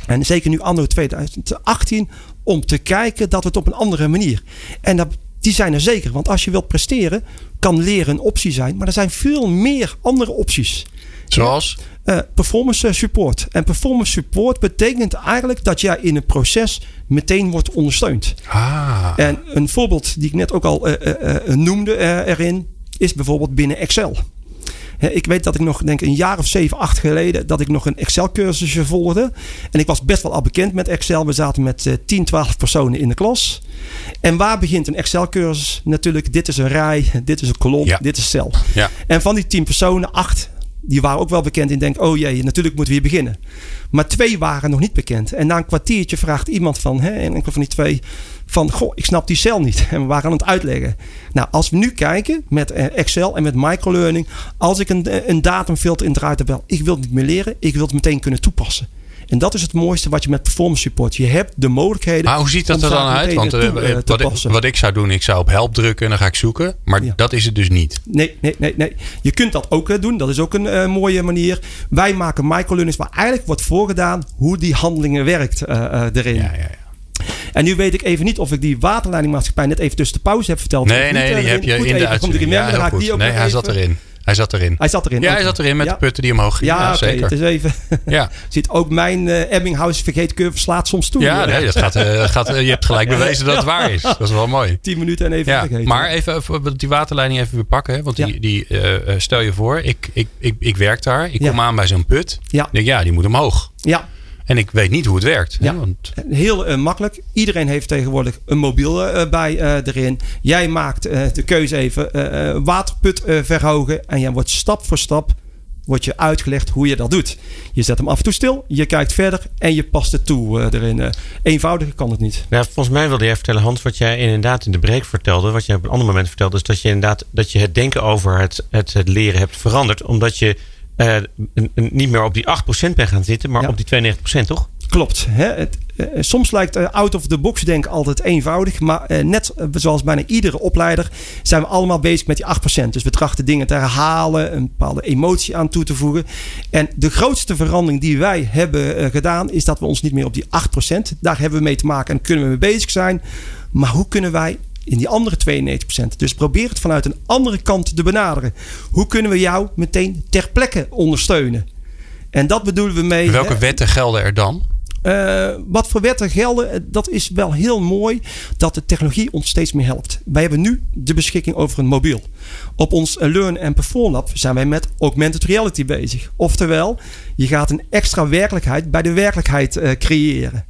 En zeker nu anno 2018, om te kijken dat we het op een andere manier. En dat, die zijn er zeker. Want als je wilt presteren, kan leren een optie zijn. Maar er zijn veel meer andere opties. Zoals? Uh, performance support. En performance support betekent eigenlijk dat jij in een proces meteen wordt ondersteund. Ah. En een voorbeeld die ik net ook al uh, uh, noemde erin, is bijvoorbeeld binnen Excel. Ik weet dat ik nog, denk een jaar of zeven, acht geleden, dat ik nog een Excel-cursusje volgde. En ik was best wel al bekend met Excel. We zaten met uh, 10, 12 personen in de klas. En waar begint een Excel-cursus? Natuurlijk, dit is een rij, dit is een kolom, dit is cel. Ja. En van die 10 personen, acht, die waren ook wel bekend. En denk, oh jee, natuurlijk moeten we hier beginnen. Maar twee waren nog niet bekend. En na een kwartiertje vraagt iemand van, hè, en enkel van die twee, van goh, ik snap die cel niet. En we waren aan het uitleggen. Nou, als we nu kijken met eh, Excel en met microlearning, als ik een, eh, een datumfilter in draait ik wil het niet meer leren, ik wil het meteen kunnen toepassen. En dat is het mooiste wat je met performance support. Je hebt de mogelijkheden. Maar hoe ziet dat er dan uit? Want uh, wat, ik, wat, ik, zou doen, ik zou op help drukken en dan ga ik zoeken. Maar dat is het dus niet. Nee, nee, nee, nee. Je kunt dat ook doen. Dat is ook een uh, mooie manier. Wij maken microlearnings waar eigenlijk wordt voorgedaan hoe die handelingen werkt uh, erin. Ja, ja, ja. En nu weet ik even niet of ik die waterleidingmaatschappij net even tussen de pauze heb verteld. Nee, nee, die heb je in de uitzending. Ja. Nee, hij zat erin. Hij zat erin. Hij zat erin. Ja, hij zat erin met de putten die omhoog gingen. Ja, ja zeker. Het is even. ja. Ziet ook mijn uh, Ebbinghaus vergeetcurve slaat soms toe. Ja, nee, dat gaat, uh, gaat, uh, je hebt gelijk bewezen dat het waar is. Dat is wel mooi. 10 minuten en even ja, vergeten. Maar even die waterleiding even weer pakken. Hè, want die, die stel je voor, ik, ik, ik, ik werk daar. Ik kom aan bij zo'n put. Ja. denk, ja, die moet omhoog. Ja. En ik weet niet hoe het werkt. Ja, want... Heel uh, makkelijk. Iedereen heeft tegenwoordig een mobiel uh, bij uh, erin. Jij maakt de keuze even waterput verhogen. En jij wordt stap voor stap wordt je uitgelegd hoe je dat doet. Je zet hem af en toe stil, je kijkt verder en je past het toe erin. eenvoudiger kan het niet. Ja, volgens mij wilde jij vertellen, Hans, wat jij inderdaad in de break vertelde, wat jij op een ander moment vertelde, is dat je inderdaad dat je het denken over het, het, het leren hebt veranderd. Omdat je uh, niet meer op die 8% ben gaan zitten, maar op die 92%, toch? Klopt. Hè? Het, uh, soms lijkt uh, out of the box denken altijd eenvoudig. Maar net zoals bijna iedere opleider zijn we allemaal bezig met die 8%. Dus we trachten dingen te herhalen, een bepaalde emotie aan toe te voegen. En de grootste verandering die wij hebben gedaan is dat we ons niet meer op die 8%. Daar hebben we mee te maken en kunnen we mee bezig zijn. Maar hoe kunnen wij in die andere 92%. Dus probeer het vanuit een andere kant te benaderen. Hoe kunnen we jou meteen ter plekke ondersteunen? En dat bedoelen we mee. Welke wetten gelden er dan? Uh, wat voor wetten gelden, eh, dat is wel heel mooi dat de technologie ons steeds meer helpt. Wij hebben nu de beschikking over een mobiel. Op ons Learn and Perform Lab zijn wij met augmented reality bezig. Oftewel, je gaat een extra werkelijkheid bij de werkelijkheid uh, creëren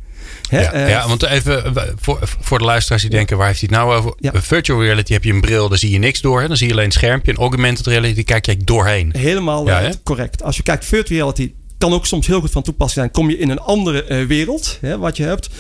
ja, uh, ja, want even eh, voor, voor de luisteraars die denken, waar heeft hij het nou over? Ja. Virtual reality heb je een bril, daar zie je niks door. Hè? Dan zie je alleen een schermpje. En augmented reality kijk je doorheen. Helemaal ja, uh, correct. Als je kijkt virtual reality, kan ook soms heel goed van toepassing zijn. Kom je in een andere uh, wereld, hè, wat je hebt.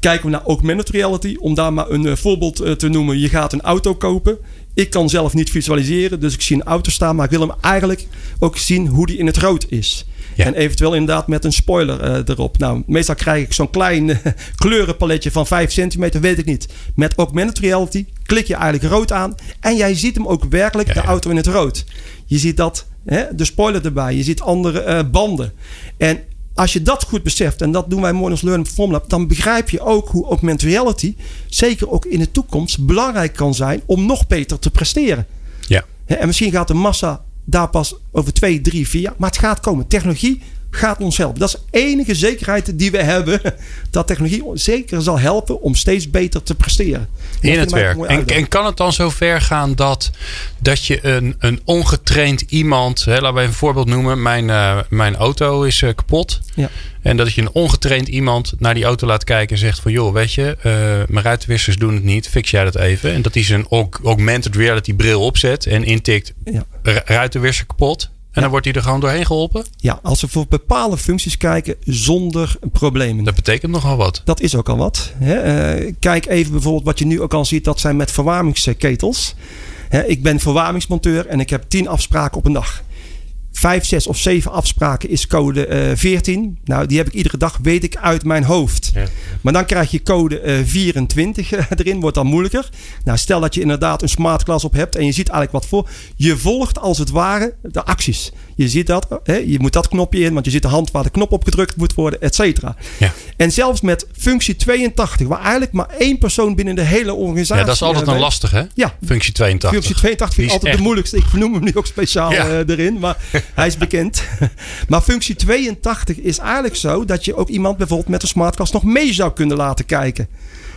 Kijken we naar augmented reality, om daar maar een uh, voorbeeld uh, te noemen. Je gaat een auto kopen. Ik kan zelf niet visualiseren, dus ik zie een auto staan, maar ik wil hem eigenlijk ook zien hoe die in het rood is. Ja. En eventueel inderdaad met een spoiler uh, erop. Nou, meestal krijg ik zo'n klein uh, kleurenpaletje van 5 centimeter, weet ik niet. Met augmented reality klik je eigenlijk rood aan. En jij ziet hem ook werkelijk, ja, de auto in het rood. Je ziet dat, hè, de spoiler erbij. Je ziet andere uh, banden. En als je dat goed beseft, en dat doen wij als Learning Perform Lab, dan begrijp je ook hoe augmented reality, zeker ook in de toekomst, belangrijk kan zijn om nog beter te presteren. Ja. En misschien gaat de massa daar pas over twee, drie, vier jaar. Maar het gaat komen. Technologie gaat ons helpen. Dat is de enige zekerheid die we hebben. Dat technologie zeker zal helpen om steeds beter te presteren. In het werk. En, en, kan het dan zo ver gaan dat, dat je een, een ongetraind iemand. Hè, laten we een voorbeeld noemen. Mijn, uh, mijn auto is uh, kapot. Ja. En dat je een ongetraind iemand naar die auto laat kijken en zegt van joh, weet je, uh, mijn ruitenwissers doen het niet, fix jij dat even. En dat hij zijn augmented reality bril opzet en intikt ja. ruitenwisser kapot. En dan wordt hij er gewoon doorheen geholpen? Ja, als we voor bepaalde functies kijken zonder problemen. Dat betekent nogal wat. Dat is ook al wat. Hè. Uh, kijk even bijvoorbeeld wat je nu ook al ziet. Dat zijn met verwarmingsketels. Hè, ik ben verwarmingsmonteur en ik heb tien afspraken op een dag. Vijf, zes of zeven afspraken is code uh, 14. Nou, die heb ik iedere dag, weet ik uit mijn hoofd. Ja. Maar dan krijg je code uh, 24 erin, wordt dan moeilijker. Nou, stel dat je inderdaad een smart class op hebt en je ziet eigenlijk wat voor. Je volgt als het ware de acties. Je ziet dat, hè? je moet dat knopje in, want je ziet de hand waar de knop op gedrukt moet worden, et cetera. Ja. En zelfs met functie 82, waar eigenlijk maar één persoon binnen de hele organisatie. Ja, dat is altijd een lastig, hè? Ja. Functie 82. Functie 82 vind ik altijd echt... de moeilijkste. Ik vernoem hem nu ook speciaal ja. uh, erin, maar hij is bekend. maar functie 82 is eigenlijk zo dat je ook iemand bijvoorbeeld met een smartcast nog mee zou kunnen laten kijken.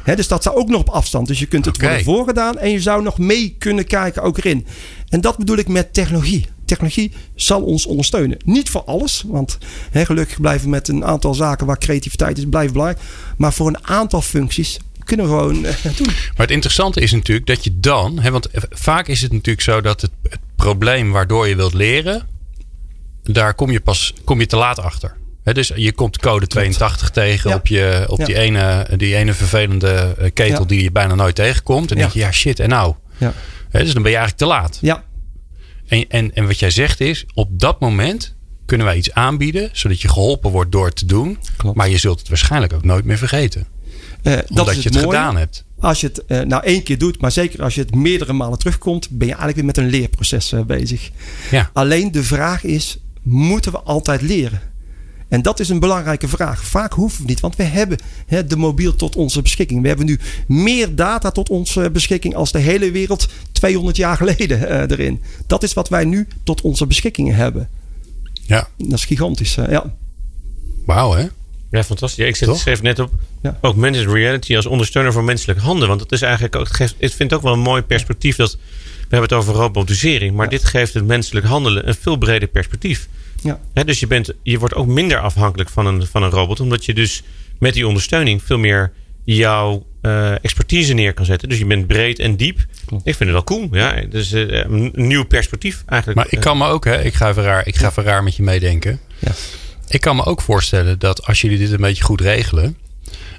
He, dus dat zou ook nog op afstand. Dus je kunt het okay. worden voorgedaan en je zou nog mee kunnen kijken ook erin. En dat bedoel ik met technologie. Technologie zal ons ondersteunen. Niet voor alles, want he, gelukkig blijven met een aantal zaken waar creativiteit is, blijft belangrijk. Maar voor een aantal functies kunnen we gewoon uh, doen. Maar het interessante is natuurlijk dat je dan, hè, want vaak is het natuurlijk zo dat het, het probleem waardoor je wilt leren, daar kom je pas kom je te laat achter. He, dus je komt code 82 tegen Ja. op, je, op Ja. die, ene, die ene vervelende eh, ketel Ja. die je bijna nooit tegenkomt. En Ja. denk je, ja shit, en nou? He, dus dan ben je eigenlijk te laat. Ja, En, en, en wat jij zegt is, op dat moment kunnen wij iets aanbieden, zodat je geholpen wordt door het te doen. Klopt. Maar je zult het waarschijnlijk ook nooit meer vergeten. eh, dat Omdat je het gedaan hebt. Als je het eh, nou één keer doet, maar zeker als je het meerdere malen terugkomt, ben je eigenlijk weer met een leerproces eh, bezig. Ja. Alleen de vraag is, moeten we altijd leren? En dat is een belangrijke vraag. Vaak hoeven we niet, want we hebben hè, de mobiel tot onze beschikking. We hebben nu meer data tot onze beschikking als de hele wereld 200 jaar geleden eh, erin. Dat is wat wij nu tot onze beschikking hebben. Ja, Dat is gigantisch. ja. wauw hè? Ja, fantastisch. Ja, ik zet- Toch? schreef net op Ja. augmented reality als ondersteuner voor menselijke handen. Want dat is eigenlijk ook, het geeft, ik vind het ook wel een mooi perspectief. Dat, we hebben het over robotisering. Maar Ja. dit geeft het menselijk handelen een veel breder perspectief. Ja. Dus je, bent, je wordt ook minder afhankelijk van een, van een robot. Omdat je dus met die ondersteuning veel meer jouw eh, expertise neer kan zetten. Dus je bent breed en diep. Klopt. Ik vind het wel cool. Ja, dus eh, een nieuw perspectief eigenlijk. Maar ik kan me ook, hè, ik ga even raar, ik ga even raar met je meedenken. Ja. Ik kan me ook voorstellen dat als jullie dit een beetje goed regelen,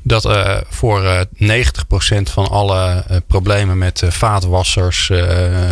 dat eh, voor eh 90% van alle eh, problemen met eh, vaatwassers, eh,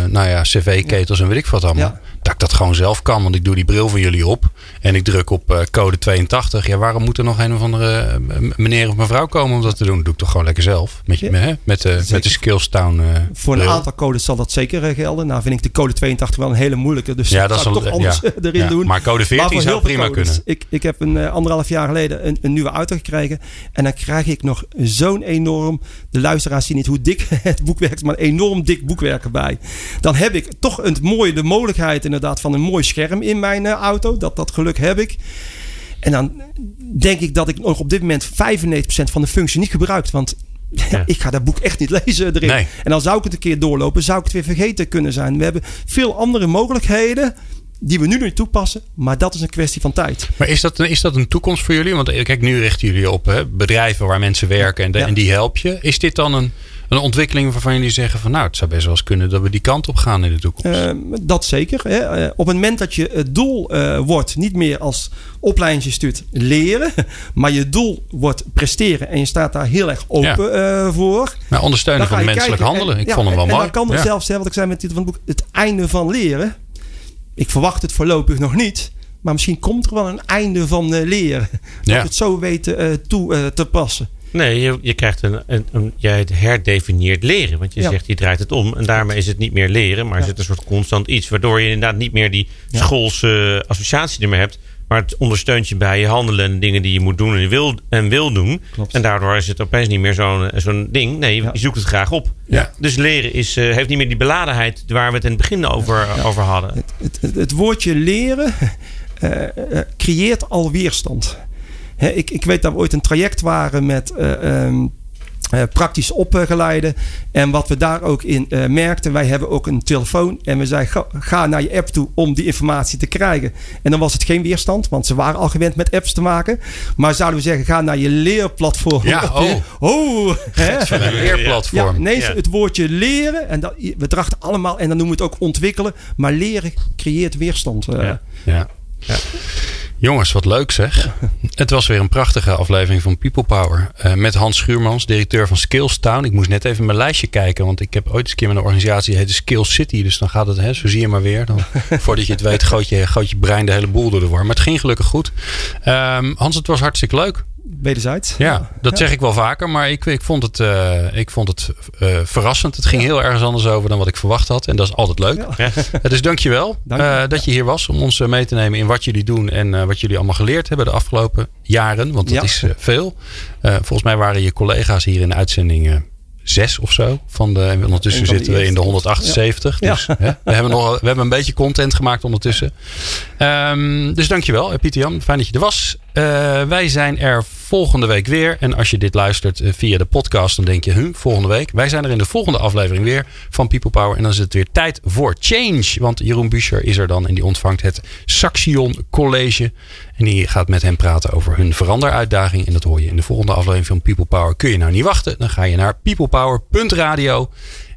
nou ja, cv-ketels en weet ik wat allemaal, Ja. dat ik dat gewoon zelf kan. Want ik doe die bril van jullie op en ik druk op eh, code 82. Ja, waarom moet er nog een of andere eh, meneer of mevrouw komen om dat te doen? Dat doe ik toch gewoon lekker zelf. Met, je, Ja. hè, met, de, met de. Skillstown eh Voor een bril. aantal codes zal dat zeker eh, gelden. Nou vind ik de code 82 wel een hele moeilijke. Dus Ja, dat dat is zou ik al- toch anders ja. erin Ja, doen. maar code 14 voor zou prima codes. kunnen. Ik, ik heb een eh, anderhalf jaar geleden een, een nieuwe auto gekregen. En dan krijg ik nog zo'n enorm... De luisteraars zien niet hoe dik het boekwerk is, maar een enorm dik boekwerk erbij. Dan heb ik toch een mooie, de mogelijkheid inderdaad van een mooi scherm in mijn eh, auto. Dat, dat geluk heb ik. En dan denk ik dat ik nog op dit moment 95% van de functie niet gebruikt. Want Ja. ik ga dat boek echt niet lezen erin. Nee. En dan zou ik het een keer doorlopen, zou ik het weer vergeten kunnen zijn. We hebben veel andere mogelijkheden die we nu niet toepassen. Maar dat is een kwestie van tijd. Maar is dat, een- is dat een toekomst voor jullie? Want eh, kijk, nu richten jullie op hè, bedrijven waar mensen werken en, de- Ja. en die help je. Is dit dan een, een ontwikkeling waarvan jullie zeggen van nou, het zou best wel eens kunnen dat we die kant op gaan in de toekomst. Uh, dat zeker. Hè. Uh, op het moment dat je het doel uh, wordt niet meer als opleidingsinstituut leren, maar je doel wordt presteren en je staat daar heel erg open ja. voor. Maar ondersteunen van menselijk kijken. handelen. Ik vond hem wel en, mooi. En dan kan er zelfs, hè, wat ik zei met dit van het boek, het einde van leren. Ik verwacht het voorlopig nog niet. Maar misschien komt er wel een einde van uh, leren. Dat Ja. het zo weten uh, toe uh, te passen. Nee, je, je krijgt een, een, een, jij herdefinieert leren. Want je Ja. zegt, je draait het om. En daarmee is het niet meer leren, maar is het een soort constant iets. Waardoor je inderdaad niet meer die Ja. schoolse associatie ermee hebt. Maar het ondersteunt je bij je handelen en dingen die je moet doen en wil, en wil doen. Klopt. En daardoor is het opeens niet meer zo'n zo'n ding. Nee, je, Ja. je zoekt het graag op. Ja. Dus leren is, eh, heeft niet meer die beladenheid waar we het in het begin over, over hadden. Het, het, het, het woordje leren eh, eh, creëert al weerstand. Hè, ik, ik weet dat we ooit een traject waren met eh, ehm, eh, praktisch opgeleiden. En wat we daar ook in eh, merkten, wij hebben ook een telefoon. En we zeiden, ga, ga naar je app toe om die informatie te krijgen. En dan was het geen weerstand, want ze waren al gewend met apps te maken. Maar zouden we zeggen, ga naar je leerplatform. Ja, oh. oh een Ja, leerplatform. nee, Ja. het woordje leren. En dat, we drachten allemaal, en dan noemen we het ook ontwikkelen. Maar leren creëert weerstand. eh. Ja. Ja. Ja. Jongens, wat leuk zeg. Het was weer een prachtige aflevering van People Power. eh, met Hans Schuurmans, directeur van Skills Town. Ik moest net even mijn lijstje kijken. Want ik heb ooit eens een keer met een organisatie die heette Skills City. Dus dan gaat het, hè, zo zie je maar weer. Dan, voordat je het weet, gooit je, gooit je brein de hele boel door de war. Maar het ging gelukkig goed. Ehm, Hans, het was hartstikke leuk. Wederzijds. Ja, dat zeg ik wel vaker. Maar ik, ik vond het, eh, ik vond het eh, verrassend. Het ging heel ergens anders over dan wat ik verwacht had. En dat is altijd leuk. Ja. Dus dankjewel Dank je. eh, dat je hier was om ons mee te nemen in wat jullie doen en eh, wat jullie allemaal geleerd hebben de afgelopen jaren. Want dat Ja. is veel. Eh, volgens mij waren je collega's hier in de uitzending zes of zo. Van de, en ondertussen van zitten we in de eerste. 178. Ja. Dus hè, we, hebben nog, we hebben een beetje content gemaakt ondertussen. Ehm, dus dankjewel Pieter Jan. Fijn dat je er was. Eh, wij zijn er volgende week weer. En als je dit luistert eh, via de podcast, dan denk je, huh, volgende week. Wij zijn er in de volgende aflevering weer van People Power. En dan is het weer tijd voor change. Want Jeroen Buescher is er dan en die ontvangt het Saxion College. En die gaat met hem praten over hun veranderuitdaging. En dat hoor je in de volgende aflevering van People Power. Kun je nou niet wachten? Dan ga je naar peoplepower.radio.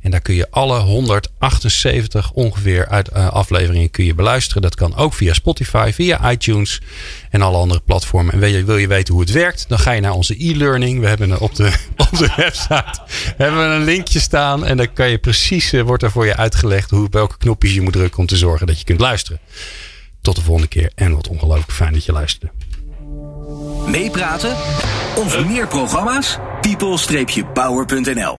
En daar kun je alle 178 ongeveer uit uh, afleveringen kun je beluisteren. Dat kan ook via Spotify, via iTunes en alle andere platformen. En wil je, wil je weten hoe het werkt? Dan ga je naar onze e-learning. We hebben op de, op website hebben we een linkje staan. En dan kan je precies, uh, wordt er voor je uitgelegd hoe, welke knopjes je moet drukken om te zorgen dat je kunt luisteren. Tot de volgende keer. En wat ongelooflijk fijn dat je luisterde. Meepraten of meer programma's? people-power.nl